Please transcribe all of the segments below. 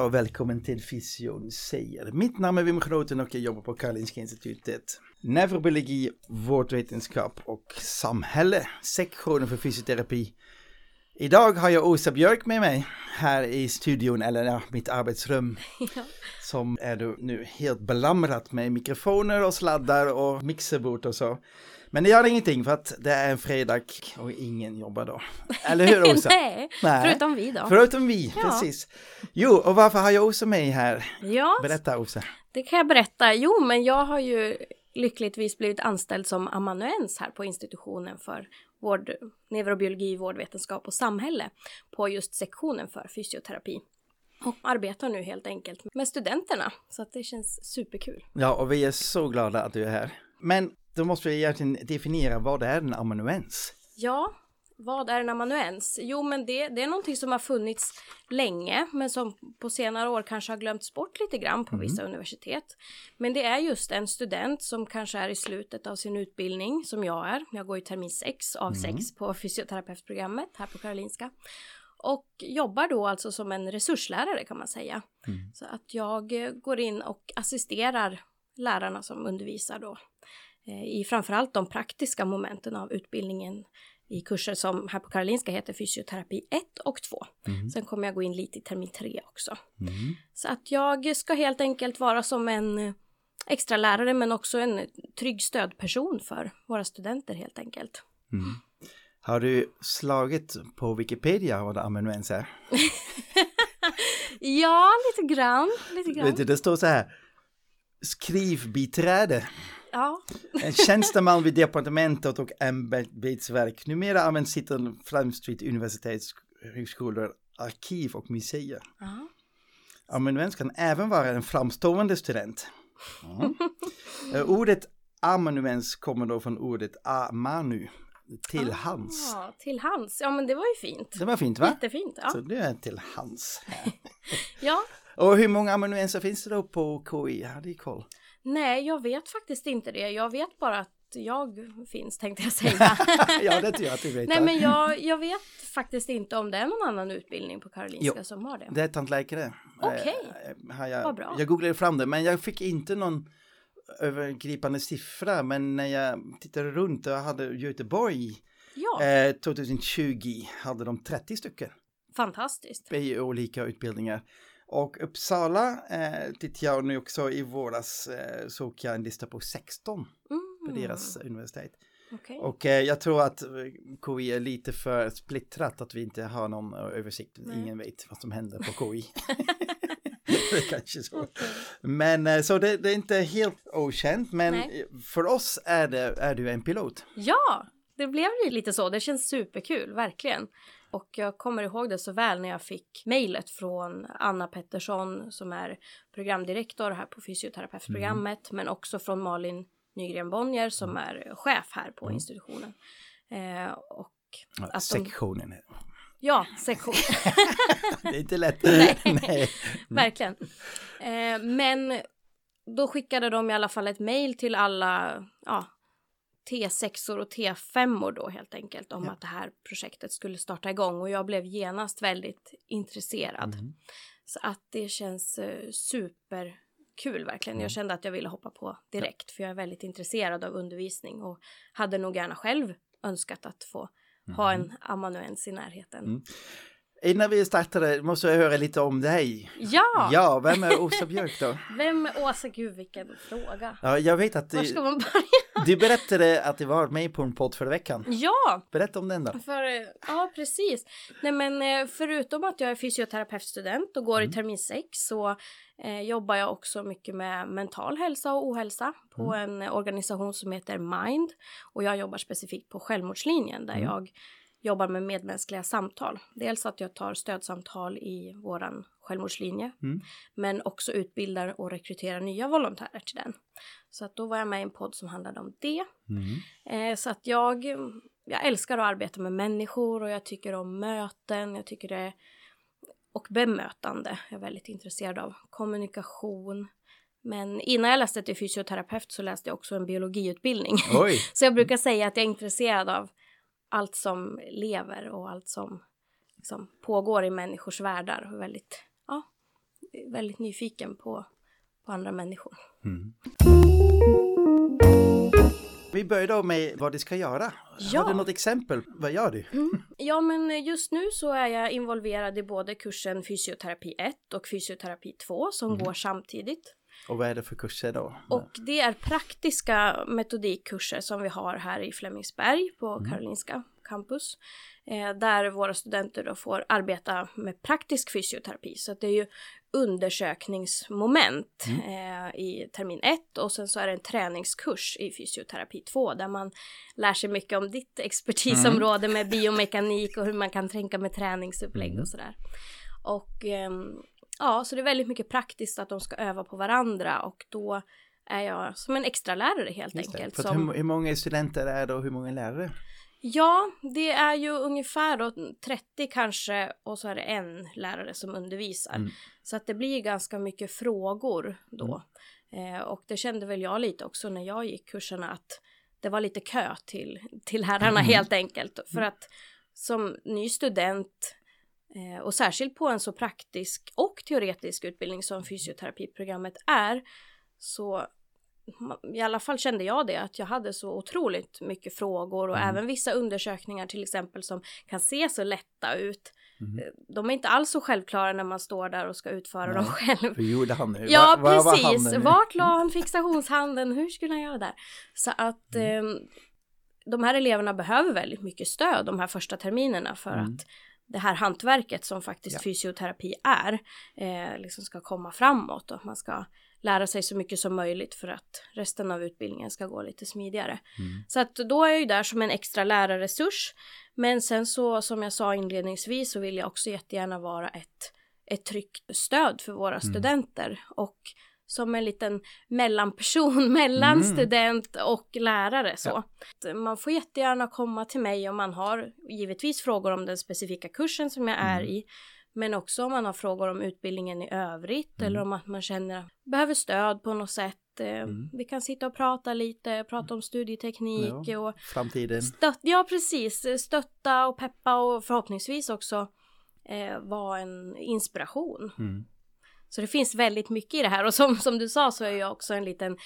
Ja, välkommen till Fysion säger. Mitt namn är Wim Groten och jag jobbar på Karolinska Institutet. Neurobiologi, vårdvetenskap och samhälle, sektionen för fysioterapi. Idag har jag Åsa Björk med mig här i studion, eller ja, mitt arbetsrum. Som är nu helt belamrat med mikrofoner och sladdar och mixerbord och så. Men det gör ingenting för att det är en fredag och ingen jobbar då. Eller hur Åsa? Nej, förutom vi då. Förutom vi, Ja. precis. Jo, och varför har jag Åsa med här? Ja, Berätta Åsa. det kan jag berätta. Jo, men jag har ju lyckligtvis blivit anställd som amanuens här på institutionen för vård, neurobiologi, vårdvetenskap och samhälle på just sektionen för fysioterapi. Och arbetar nu helt enkelt med studenterna, så att det känns superkul. Ja, och vi är så glada att du är här. Men då måste vi egentligen definiera vad är en amanuens? Ja, vad är en amanuens? Jo, men det, det är någonting som har funnits länge, men som på senare år kanske har glömts bort lite grann på vissa universitet. Men det är just en student som kanske är i slutet av sin utbildning, som jag är. Jag går i termin 6 av 6 på fysioterapeutprogrammet här på Karolinska. Och jobbar då alltså som en resurslärare kan man säga. Så att jag eh, går in och assisterar lärarna som undervisar då i framförallt de praktiska momenten av utbildningen i kurser som här på Karolinska heter fysioterapi 1 och 2. Sen kommer jag gå in lite i termin 3 också. Så att jag ska helt enkelt vara som en eh, extra lärare men också en trygg stödperson för våra studenter helt enkelt. Har du slagit på Wikipedia vad amanuens är? Ja, lite grann. Lite grann. Det står så här. Skrivbiträde. Ja, En tjänsteman vid departementet och ämbetsverk. Numera används titeln främst vid universitetshögskolor, arkiv och museer. ja. Amanuens kan även vara en framstående student. Mm. Eh, Ordet amanuens kommer då från ordet amanu, till hans. ja, till hands. Ja, men det var ju fint. Det var fint va? Jättefint. Ja. Så det är till hans. ja. Och hur många amanuenser finns det då på KI? Har du koll? Nej, jag vet faktiskt inte det. Jag vet bara att jag finns, tänkte jag säga. ja, det tror jag att du vet. Nej, men jag, jag vet faktiskt inte om det är någon annan utbildning på Karolinska Jo. som har det. Det är tandläkare. Okej. Eh, har jag, Vad bra. jag googlade fram det, men jag fick inte någon övergripande siffra. Men när jag tittade runt och hade Göteborg Ja, eh, 2020 hade de 30 stycken fantastiskt. i olika utbildningar. Och Uppsala eh, tittade jag nu också i våras eh, såg jag en lista på 16 på Mm, deras universitet. okej. Och eh, jag tror att eh, KI är lite för splittrat att vi inte har någon eh, översikt. Nej. Ingen vet vad som händer på KI. kanske så. Men eh, så det, det är inte helt okänt, men Nej. för oss är, det, är du en pilot. Ja, det blev ju lite så. Det känns superkul, verkligen. Och jag kommer ihåg det så väl när jag fick mejlet från Anna Pettersson som är programdirektor här på fysioterapeutprogrammet men också från Malin Nygren Bonnier som är chef här på institutionen. Eh, och Ja, Att de- Sektionen. ja, sektion. Det är inte lätt. Nej. Nej. Verkligen. Eh, men då skickade de i alla fall ett mejl till alla ja, T6or och T5or då helt enkelt om Ja. att det här projektet skulle starta igång och jag blev genast väldigt intresserad. Mm. Så att det känns eh, superkul verkligen. Jag kände att jag ville hoppa på direkt för jag är väldigt intresserad av undervisning och hade nog gärna själv önskat att få ha en amanuens i närheten. Mm. Innan vi startade måste jag höra lite om dig. Ja! Ja, vem är Åsa Björk då? Vem är Åsa? Gud vilken fråga. Ja, jag vet att Var du, ska man börja? du berättade att du var med på en podd förra veckan. Ja, Berätta om den då. för, ja precis. Nej men eh, förutom att jag är fysioterapeutstudent och går i termin 6 så eh, jobbar jag också mycket med mental hälsa och ohälsa på en eh, organisation som heter Mind. Och jag jobbar specifikt på självmordslinjen där jag jobbar med medmänskliga samtal. Dels att jag tar stödsamtal i våran självmordslinje, Mm. men också utbildar och rekryterar nya volontärer till den. Så att då var jag med i en podd som handlade om det. Mm. Eh, så att jag, jag älskar att arbeta med människor och jag tycker om möten, jag tycker det och bemötande. Jag är väldigt intresserad av kommunikation. Men innan jag läste till fysioterapeut så läste jag också en biologiutbildning. Så jag brukar säga att jag är intresserad av allt som lever och allt som liksom, pågår i människors världar. Och väldigt, ja, väldigt nyfiken på, på andra människor. Mm. Vi börjar då med vad du ska göra. Ja. Har du något exempel? Vad gör du? Ja, men just nu så är jag involverad i både kursen fysioterapi 1 och fysioterapi 2 som går samtidigt. Och vad är det för kurser då? Och det är praktiska metodikkurser som vi har här i Flemingsberg på Karolinska campus. Eh, där våra studenter då får arbeta med praktisk fysioterapi. Så det är ju undersökningsmoment eh, i termin 1 och sen så är det en träningskurs i fysioterapi 2 där man lär sig mycket om ditt expertisområde med biomekanik och hur man kan tänka med träningsupplägg och sådär. Och ehm, ja, så det är väldigt mycket praktiskt att de ska öva på varandra och då är jag som en extra lärare helt Just det. enkelt. För att Som, hur, hur många studenter är det och hur många lärare? Ja, det är ju ungefär då 30 kanske och så är det en lärare som undervisar. Mm. Så att det blir ganska mycket frågor då. Eh, och det kände väl jag lite också när jag gick kurserna att det var lite kö till, till lärarna helt enkelt. För att som ny student och särskilt på en så praktisk och teoretisk utbildning som fysioterapiprogrammet är så i alla fall kände jag det att jag hade så otroligt mycket frågor och även vissa undersökningar till exempel som kan se så lätta ut. Eh, De är inte alls så självklara när man står där och ska utföra dem själv. Hur gjorde han nu? Ja, Var- var var precis. Vart la han fixationshanden? Hur skulle han göra där? Så att Mm. eh, de här eleverna behöver väldigt mycket stöd de här första terminerna för Mm. att det här hantverket som faktiskt Ja. fysioterapi är eh, liksom ska komma framåt och att man ska lära sig så mycket som möjligt för att resten av utbildningen ska gå lite smidigare. Mm. Så att då är jag ju där som en extra lärarresurs. Men sen så som jag sa inledningsvis så vill jag också jättegärna vara ett, ett tryggt stöd för våra Mm. studenter och som en liten mellanperson mellan Mm. student och lärare så. Ja. Man får jättegärna komma till mig om man har givetvis frågor om den specifika kursen som jag är Mm. i. Men också om man har frågor om utbildningen i övrigt Mm. eller om att man känner att man behöver stöd på något sätt. Eh, Mm. Vi kan sitta och prata lite, prata om studieteknik Ja. och Framtiden. stött, ja precis, stötta och peppa och förhoppningsvis också eh, vara en inspiration. Mm. Så det finns väldigt mycket i det här och som, som du sa så är jag också en liten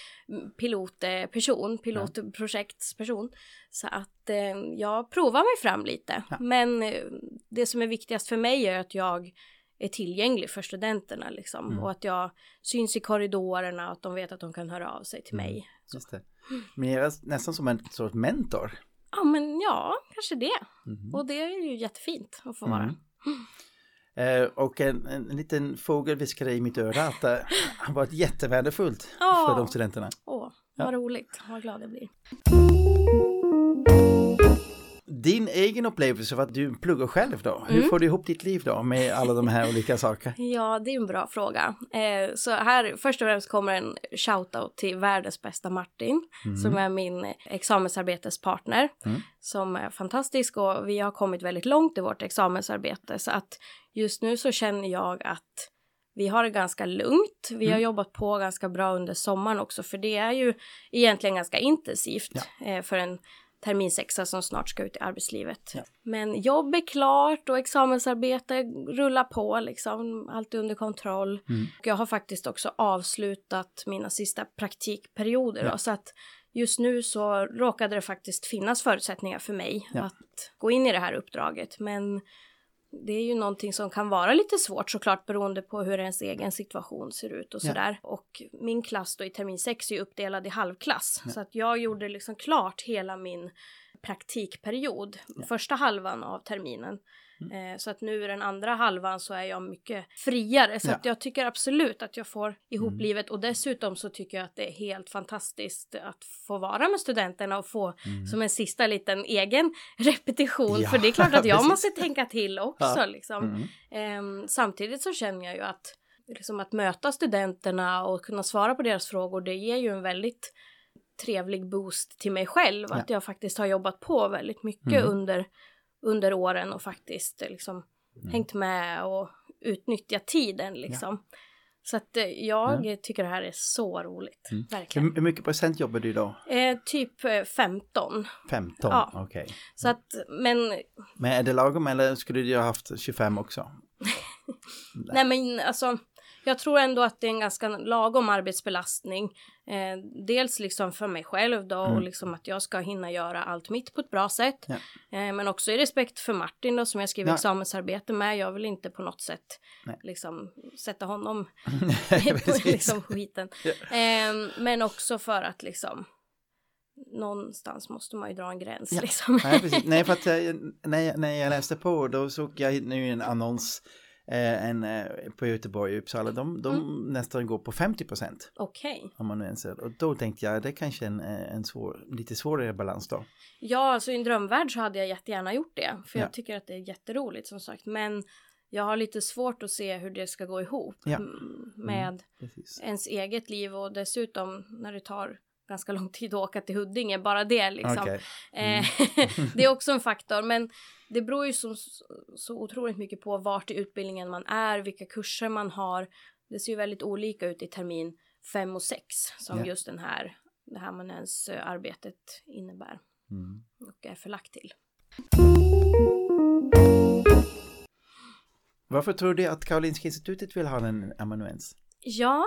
pilotperson, pilotprojektsperson. Så att eh, jag provar mig fram lite. Ja. Men eh, det som är viktigast för mig är att jag är tillgänglig för studenterna liksom. Mm. Och att jag syns i korridorerna och att de vet att de kan höra av sig till Mm. mig. Just det. Men jag är nästan som en sorts mentor. Ja men ja, kanske det. Mhm. Och det är ju jättefint att få Mm. vara. Eh, och en, en liten fågel viskade i mitt öra att det har varit jättevärdefullt Ja. för de studenterna. Åh, Ja. vad roligt. Vad glad jag blir. Din egen upplevelse av att du pluggar själv då? Hur Mm. får du ihop ditt liv då med alla de här olika sakerna? Ja, det är en bra fråga. Eh, så här, först och främst kommer en shoutout till världens bästa Martin, som är min examensarbetespartner, Mm. som är fantastisk och vi har kommit väldigt långt i vårt examensarbete, så att just nu så känner jag att vi har det ganska lugnt. Vi har Mm. jobbat på ganska bra under sommaren också, för det är ju egentligen ganska intensivt eh, för en terminsexa som snart ska ut i arbetslivet. Ja. Men jobb är klart och examensarbete rullar på liksom, allt är under kontroll. Mm. Jag har faktiskt också avslutat mina sista praktikperioder Ja. då, så att just nu så råkade det faktiskt finnas förutsättningar för mig Ja. att gå in i det här uppdraget. Men det är ju någonting som kan vara lite svårt såklart beroende på hur ens egen situation ser ut och Ja. sådär. Och min klass då i termin 6 är ju uppdelad i halvklass. Ja. Så att jag gjorde liksom klart hela min praktikperiod, första halvan av terminen. Eh, så att nu i den andra halvan så är jag mycket friare. Så Ja. att jag tycker absolut att jag får ihop Mm. livet och dessutom så tycker jag att det är helt fantastiskt att få vara med studenterna och få som en sista liten egen repetition. Mm. Ja, För det är klart att jag måste tänka till också. Ja. Liksom. Mm. Ehm, samtidigt så känner jag ju att, liksom att möta studenterna och kunna svara på deras frågor, det ger ju en väldigt trevlig boost till mig själv. Ja. Att jag faktiskt har jobbat på väldigt mycket Mm. under, under åren och faktiskt eh, liksom Mm. hängt med och utnyttjat tiden liksom. Så att eh, jag tycker det här är så roligt. Mm. Verkligen. Hur, mycket procent jobbar du då? Eh, typ eh, 15. 15? Ja. Okej. Så att, men Men är det lagom eller skulle du ha haft 25 också? Nej men alltså, jag tror ändå att det är en ganska lagom arbetsbelastning. Eh, dels liksom för mig själv då och Mm. liksom att jag ska hinna göra allt mitt på ett bra sätt. Ja. Eh, men också i respekt för Martin då som jag skriver Ja. examensarbete med. Jag vill inte på något sätt Nej. liksom sätta honom på liksom skiten. Ja. Eh, men också för att liksom någonstans måste man ju dra en gräns liksom. Nej, precis. Nej, för att när jag, när jag läste på då såg jag nu en annons eh, en, eh, på Göteborg och Uppsala. De, de Mm. nästan går på 50 procent Okej. amanuenser. Och då tänkte jag det är kanske en, eh, en svår, lite svårare balans då. Ja, alltså i en drömvärld så hade jag jättegärna gjort det. För Ja. jag tycker att det är jätteroligt som sagt. Men jag har lite svårt att se hur det ska gå ihop Ja. mm, med Precis. ens eget liv och dessutom när det tar ganska lång tid att åka till Huddinge, bara det liksom. Okej. Eh, det är också en faktor, men det beror ju så, så otroligt mycket på vart i utbildningen man är, vilka kurser man har. Det ser ju väldigt olika ut i termin 5 och 6 som Ja. just den här, det här amanuensarbetet innebär Mm. och är förlagt till. Varför tror du att Karolinska institutet vill ha en amanuens? Ja,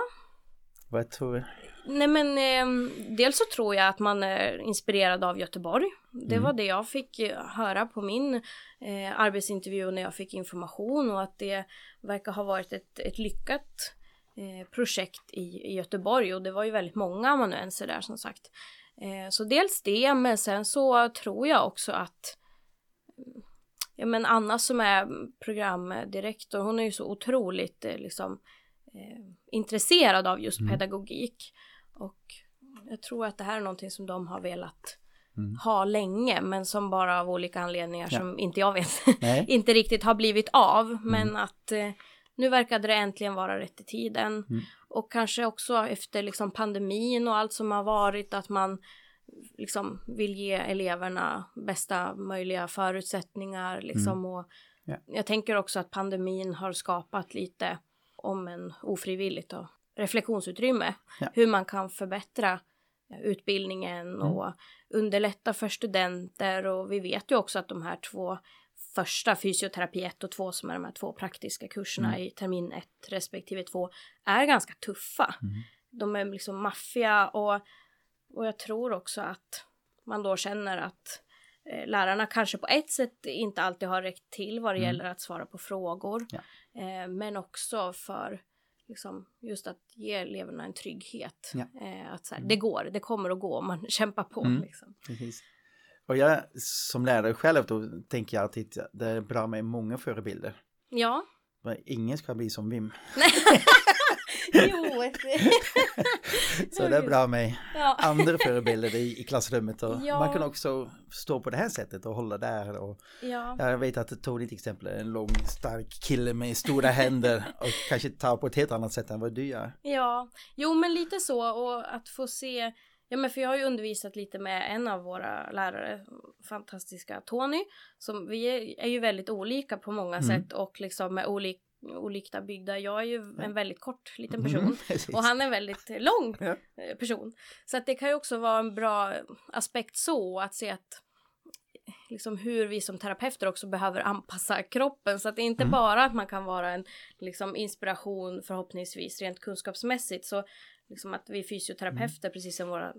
Vad tror du? nej men eh, dels så tror jag att man är inspirerad av Göteborg. Det Mm. var det jag fick eh, höra på min eh, arbetsintervju när jag fick information och att det verkar ha varit ett, ett lyckat eh, projekt i, i Göteborg och det var ju väldigt många amanuenser där som sagt. Eh, så dels det, men sen så tror jag också att ja men Anna som är programdirektor, hon är ju så otroligt eh, liksom eh, intresserad av just Mm. pedagogik. Och jag tror att det här är någonting som de har velat Mm. ha länge, men som bara av olika anledningar Ja. som inte jag vet, inte riktigt har blivit av. Mm. Men att eh, nu verkade det äntligen vara rätt i tiden. Mm. Och kanske också efter liksom pandemin och allt som har varit, att man liksom vill ge eleverna bästa möjliga förutsättningar liksom och Mm. Ja. jag tänker också att pandemin har skapat lite om en ofrivilligt då, reflektionsutrymme Ja. hur man kan förbättra utbildningen Mm. och underlätta för studenter och vi vet ju också att de här två första fysioterapi 1 och 2 som är de här två praktiska kurserna Mm. i termin 1 respektive 2 är ganska tuffa. Mm. De är liksom maffiga och, och jag tror också att man då känner att lärarna kanske på ett sätt inte alltid har räckt till vad det Mm. gäller att svara på frågor. Ja. Eh, men också för liksom, just att ge eleverna en trygghet. Ja. Eh, att så här, det går, det kommer att gå om man kämpar på. Mm. Liksom. Precis. Och jag som lärare själv då tänker jag alltid att det är bra med många förebilder. Ja. För Ingen ska bli som Wim. jo, Så det är bra med ja. andra förebilder i, i klassrummet. Och Ja. Man kan också stå på det här sättet och hålla där. Och ja. jag vet att Tony till exempel är en lång stark kille med stora händer och kanske tar på ett helt annat sätt än vad du gör. Ja, jo men lite så och att få se Ja men för jag har ju undervisat lite med en av våra lärare, fantastiska Tony, som vi är, ju väldigt olika på många Mm. sätt och liksom är olik, olika byggda. Jag är ju en väldigt kort liten person Mm, och han är en väldigt lång Ja. eh, person. Så att det kan ju också vara en bra aspekt så att se att liksom hur vi som terapeuter också behöver anpassa kroppen så att det är inte Mm. bara att man kan vara en liksom inspiration förhoppningsvis rent kunskapsmässigt så liksom att vi fysioterapeuter precis som våra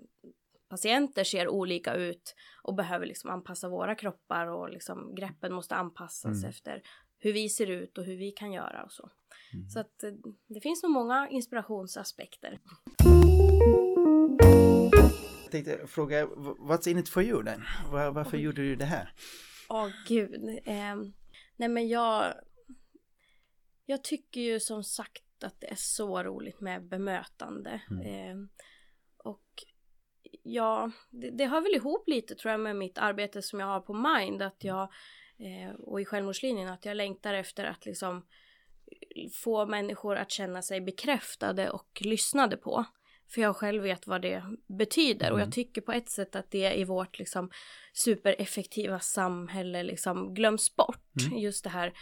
patienter ser olika ut och behöver liksom anpassa våra kroppar och liksom greppen måste anpassas Mm. efter hur vi ser ut och hur vi kan göra och så. Mm. Så att eh, det finns nog många inspirationsaspekter. Jag tänkte fråga, what's in it for you then? Var, varför Oj. gjorde du det här? Åh gud. ehm, Nej men jag... Jag tycker ju som sagt att det är så roligt med bemötande. Mm. Eh, och ja, det, det hör väl ihop lite tror jag med mitt arbete som jag har på Mind. Att jag, eh, och i självmordslinjen, att jag längtar efter att liksom få människor att känna sig bekräftade och lyssnade på. För jag själv vet vad det betyder och Mm. jag tycker på ett sätt att det i vårt liksom supereffektiva samhälle liksom glöms bort. Mm. Just det här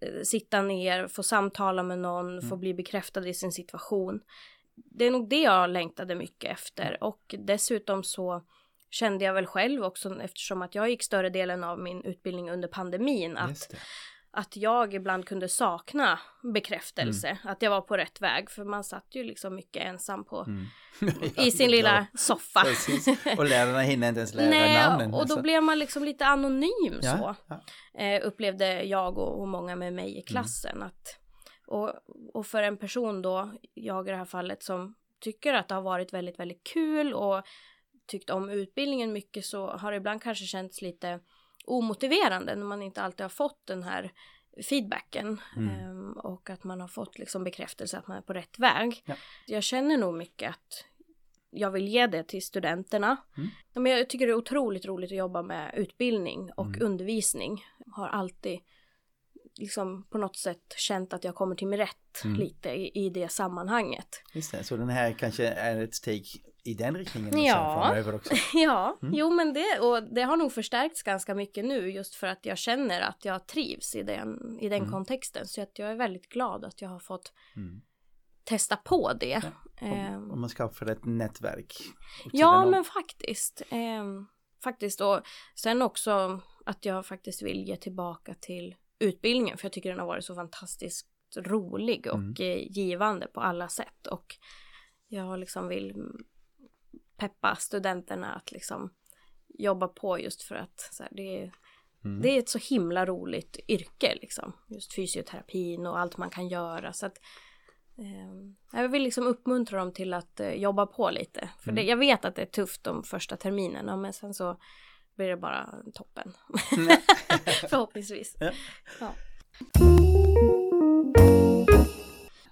eh, sitta ner, få samtala med någon, Mm. få bli bekräftad i sin situation. Det är nog det jag längtade mycket efter och dessutom så kände jag väl själv också eftersom att jag gick större delen av min utbildning under pandemin att att jag ibland kunde sakna bekräftelse, Mm. att jag var på rätt väg. För man satt ju liksom mycket ensam på, Mm. i sin Ja, lilla soffa. Precis. Och lärarna hinner inte ens lära Nej, namnen. och då alltså. blev man liksom lite anonym så. ja, ja. Eh, upplevde jag och, och många med mig Mm. i klassen. Att, och, och för en person då, jag i det här fallet, som tycker att det har varit väldigt, väldigt kul och tyckt om utbildningen mycket så har det ibland kanske känts lite omotiverande när man inte alltid har fått den här feedbacken Mm. Ehm, och att man har fått liksom bekräftelse att man är på rätt väg. Ja. Jag känner nog mycket att jag vill ge det till studenterna. Mm. Men jag tycker det är otroligt roligt att jobba med utbildning och Mm. undervisning. Har alltid liksom på något sätt känt att jag kommer till min rätt Mm. lite i, i det sammanhanget. Just det, så den här kanske är ett steg i den riktningen Ja. framöver också. Ja, Mm. jo men det, och det har nog förstärkts ganska mycket nu just för att jag känner att jag trivs i den, i den Mm. kontexten. Så att jag är väldigt glad att jag har fått Mm. testa på det. Om, Ehm, om man skapar ett nätverk. Ja, en- men faktiskt. Ehm, faktiskt. Och sen också att jag faktiskt vill ge tillbaka till utbildningen. För jag tycker den har varit så fantastiskt rolig och Mm. eh, givande på alla sätt. Och jag liksom vill peppa studenterna att liksom jobba på just för att så här, det, är, Mm. det är ett så himla roligt yrke liksom. Just fysioterapin och allt man kan göra. Så att Ehm, Jag vill liksom uppmuntra dem till att eh, jobba på lite. För Mm. det, jag vet att det är tufft de första terminerna men sen så blir det bara toppen. Förhoppningsvis. Ja. Ja.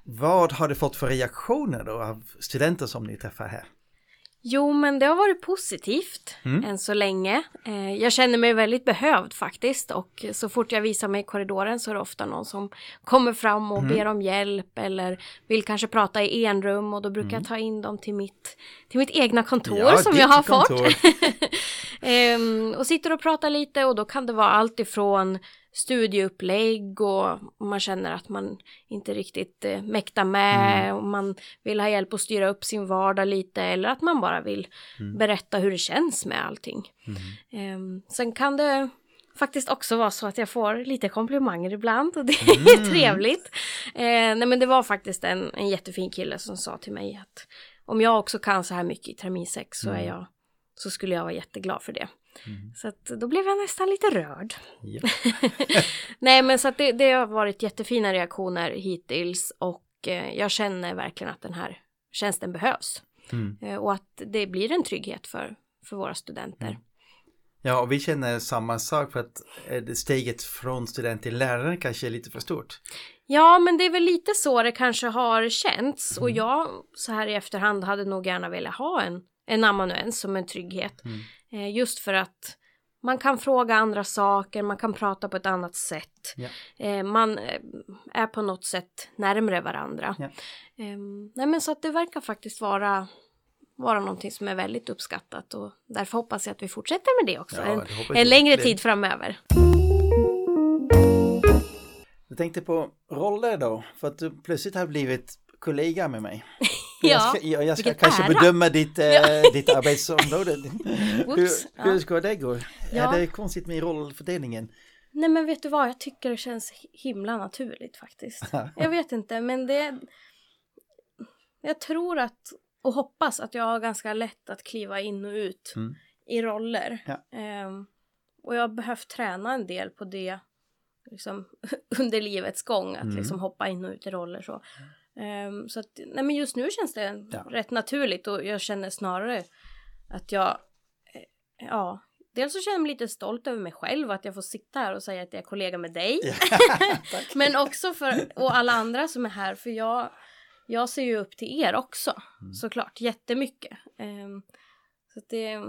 Vad har du fått för reaktioner då av studenter som ni träffar här? Jo men det har varit positivt Mm. än så länge. Eh, jag känner mig väldigt behövd faktiskt och så fort jag visar mig i korridoren så är det ofta någon som kommer fram och Mm. ber om hjälp eller vill kanske prata i enrum och då brukar jag ta in dem till mitt, till mitt egna kontor Mm. Ja, som jag har kontor. fått. Ehm, och sitter och pratar lite och då kan det vara allt ifrån studieupplägg och man känner att man inte riktigt eh, mäktar med Mm. och man vill ha hjälp att styra upp sin vardag lite eller att man bara vill Mm. berätta hur det känns med allting. Ehm, sen kan det faktiskt också vara så att jag får lite komplimanger ibland och det är Mm. trevligt. Eh, nej men det var faktiskt en, en jättefin kille som sa till mig att om jag också kan så här mycket i termin 6 så är Mm. jag så skulle jag vara jätteglad för det. Mm. Så att då blev jag nästan lite rörd. Ja. Nej men så att det, det har varit jättefina reaktioner hittills och eh, jag känner verkligen att den här tjänsten behövs. Mm. Eh, och att det blir en trygghet för, för våra studenter. Mm. ja, och vi känner samma sak för att eh, steget från student till lärare kanske är lite för stort. Ja, men det är väl lite så det kanske har känts. Och Mm. jag, så här i efterhand, hade nog gärna velat ha en, en amanuens som en trygghet. Mm. Eh, just för att man kan fråga andra saker, man kan prata på ett annat sätt. Eh, man eh, är på något sätt närmre varandra. Eh, nej, men så att det verkar faktiskt vara vara någonting som är väldigt uppskattat och därför hoppas jag att vi fortsätter med det också Ja, en, en längre Det- tid framöver. Jag tänkte på roller då, för att du plötsligt har blivit kollega med mig. Ja, jag ska, jag, jag ska kanske ära. bedöma ditt, eh, ditt arbetsområde. hur, Whoops, ja. hur ska det gå? Ja. Är det konstigt med rollfördelningen? Nej men vet du vad, jag tycker det känns himla naturligt faktiskt. Jag vet inte men det... Jag tror att och hoppas att jag har ganska lätt att kliva in och ut Mm. i roller. Ja. Ehm, och jag har behövt träna en del på det liksom, under livets gång. Att Mm. liksom hoppa in och ut i roller så. Ehm, så att, nej men just nu känns det Ja. rätt naturligt och jag känner snarare att jag, eh, ja, dels så känner jag mig lite stolt över mig själv att jag får sitta här och säga att jag är kollega med dig. Ja, Men också för och alla andra som är här för jag, jag ser ju upp till er också Mm. såklart jättemycket. Um, så att det,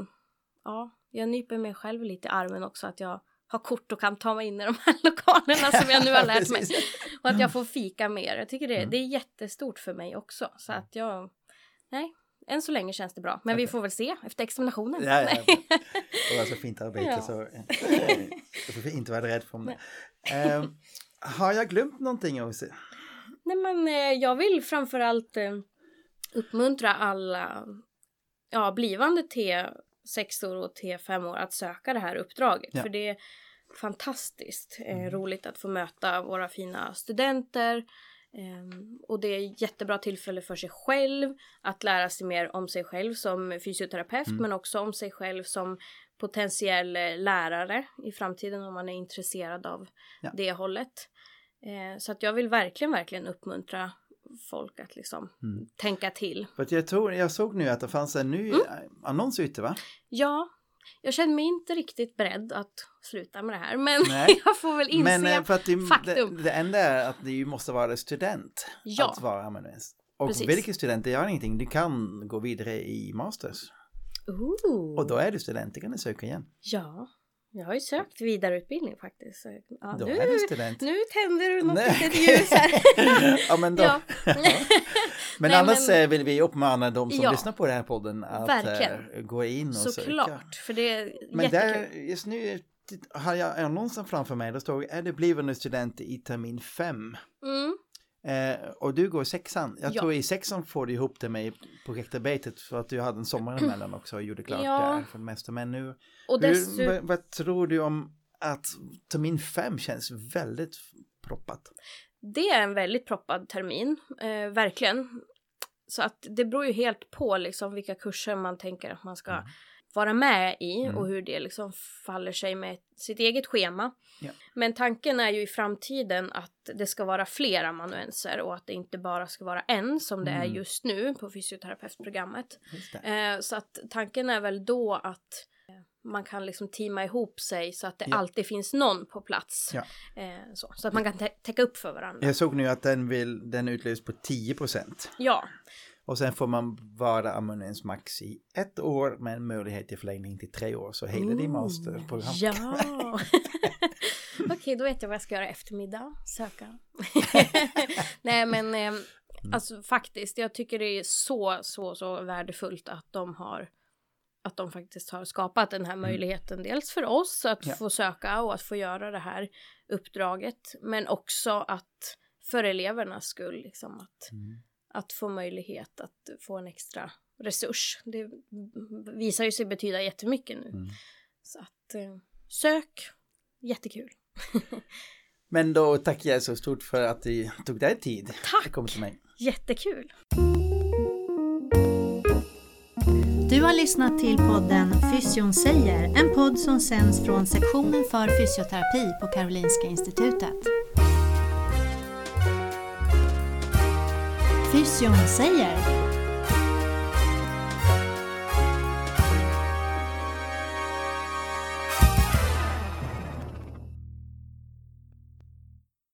ja, jag nyper mig själv lite i armen också att jag har kort och kan ta mig in i de här lokalerna som jag nu har lärt mig. Och att jag får fika mer. Jag tycker det, Mm. det är jättestort för mig också. Så att jag, nej, än så länge känns det bra. Men vi Okej. får väl se efter examinationen. Ja, ja. Nej. Det var så fint arbete Ja. så eh, du får inte vara rädd för det. Ehm, har jag glömt någonting Åse? Nej men eh, jag vill framförallt eh, uppmuntra alla ja, blivande T6 och T5 år att söka det här uppdraget. Ja. För det är fantastiskt eh, Mm. roligt att få möta våra fina studenter. Ehm, och det är jättebra tillfälle för sig själv att lära sig mer om sig själv som fysioterapeut Mm. men också om sig själv som potentiell eh, lärare i framtiden om man är intresserad av Ja. det hållet. Eh, så att jag vill verkligen, verkligen uppmuntra folk att liksom Mm. tänka till. För jag, tror, jag såg nu att det fanns en ny Mm. annons ute va? Ja, jag känner mig inte riktigt beredd att sluta med det här men Nej. jag får väl inse Men eh, för att det, faktum. det, det enda är att du måste vara student Ja. att vara amanuensis. Och Precis. vilken student, det gör ingenting. Du kan gå vidare i masters. Ooh. Och då är du student, det kan du söka igen. Ja, jag har ju sökt vidareutbildning faktiskt. Ja, Då nu, är du student. nu tänder du något Nej. litet ljus här. ja men då. ja. Men Nej, annars men- eh, vill vi uppmana de som Ja. lyssnar på den här podden att Verkligen. eh, gå in och söka. Såklart, för det är Men jättekul. där, just nu har jag annonsen framför mig, där står är du blivande student i termin 5. Mm. Eh, och du går i sexan. Jag Ja. tror i sexan får du ihop det med projektarbetet för att du hade en sommar emellan också och gjorde klart Ja. det för det mesta. Men nu, Och hur, vad, vad tror du om att termin 5 känns väldigt proppat? det är en väldigt proppad termin, eh, verkligen. Så att det beror ju helt på liksom vilka kurser man tänker att man ska Mm. Vara med i Mm. och hur det liksom faller sig med sitt eget schema. Ja. Men tanken är ju i framtiden att det ska vara fler amanuenser och att det inte bara ska vara en som det är Mm. just nu på fysioterapeutprogrammet. Eh, så att tanken är väl då att eh, man kan liksom teama ihop sig så att det Ja. alltid finns någon på plats. Ja. Eh, så, så att man kan tä- täcka upp för varandra. Jag såg nu att den, vill, den utlöst på 10 procent. Ja, Och sen får man vara amanuens max i ett år med en möjlighet till förlängning till tre år. Så hela din masterprogram. Ja! Okej, då vet jag vad jag ska göra eftermiddag. Söka. Nej, men eh, alltså faktiskt, jag tycker det är så, så, så värdefullt att de har att de faktiskt har skapat den här möjligheten. Dels för oss att Ja. få söka och att få göra det här uppdraget. Men också att för elevernas skull, liksom att, Mm. Att få möjlighet att få en extra resurs. Det visar ju sig betyda jättemycket nu. Mm. Så att eh, sök, jättekul. Men då tackar jag så stort för att du tog dig tid Tack. att komma till mig. Jättekul. Du har lyssnat till podden Fysion säger, en podd som sänds från sektionen för fysioterapi på Karolinska Institutet. Fysion säger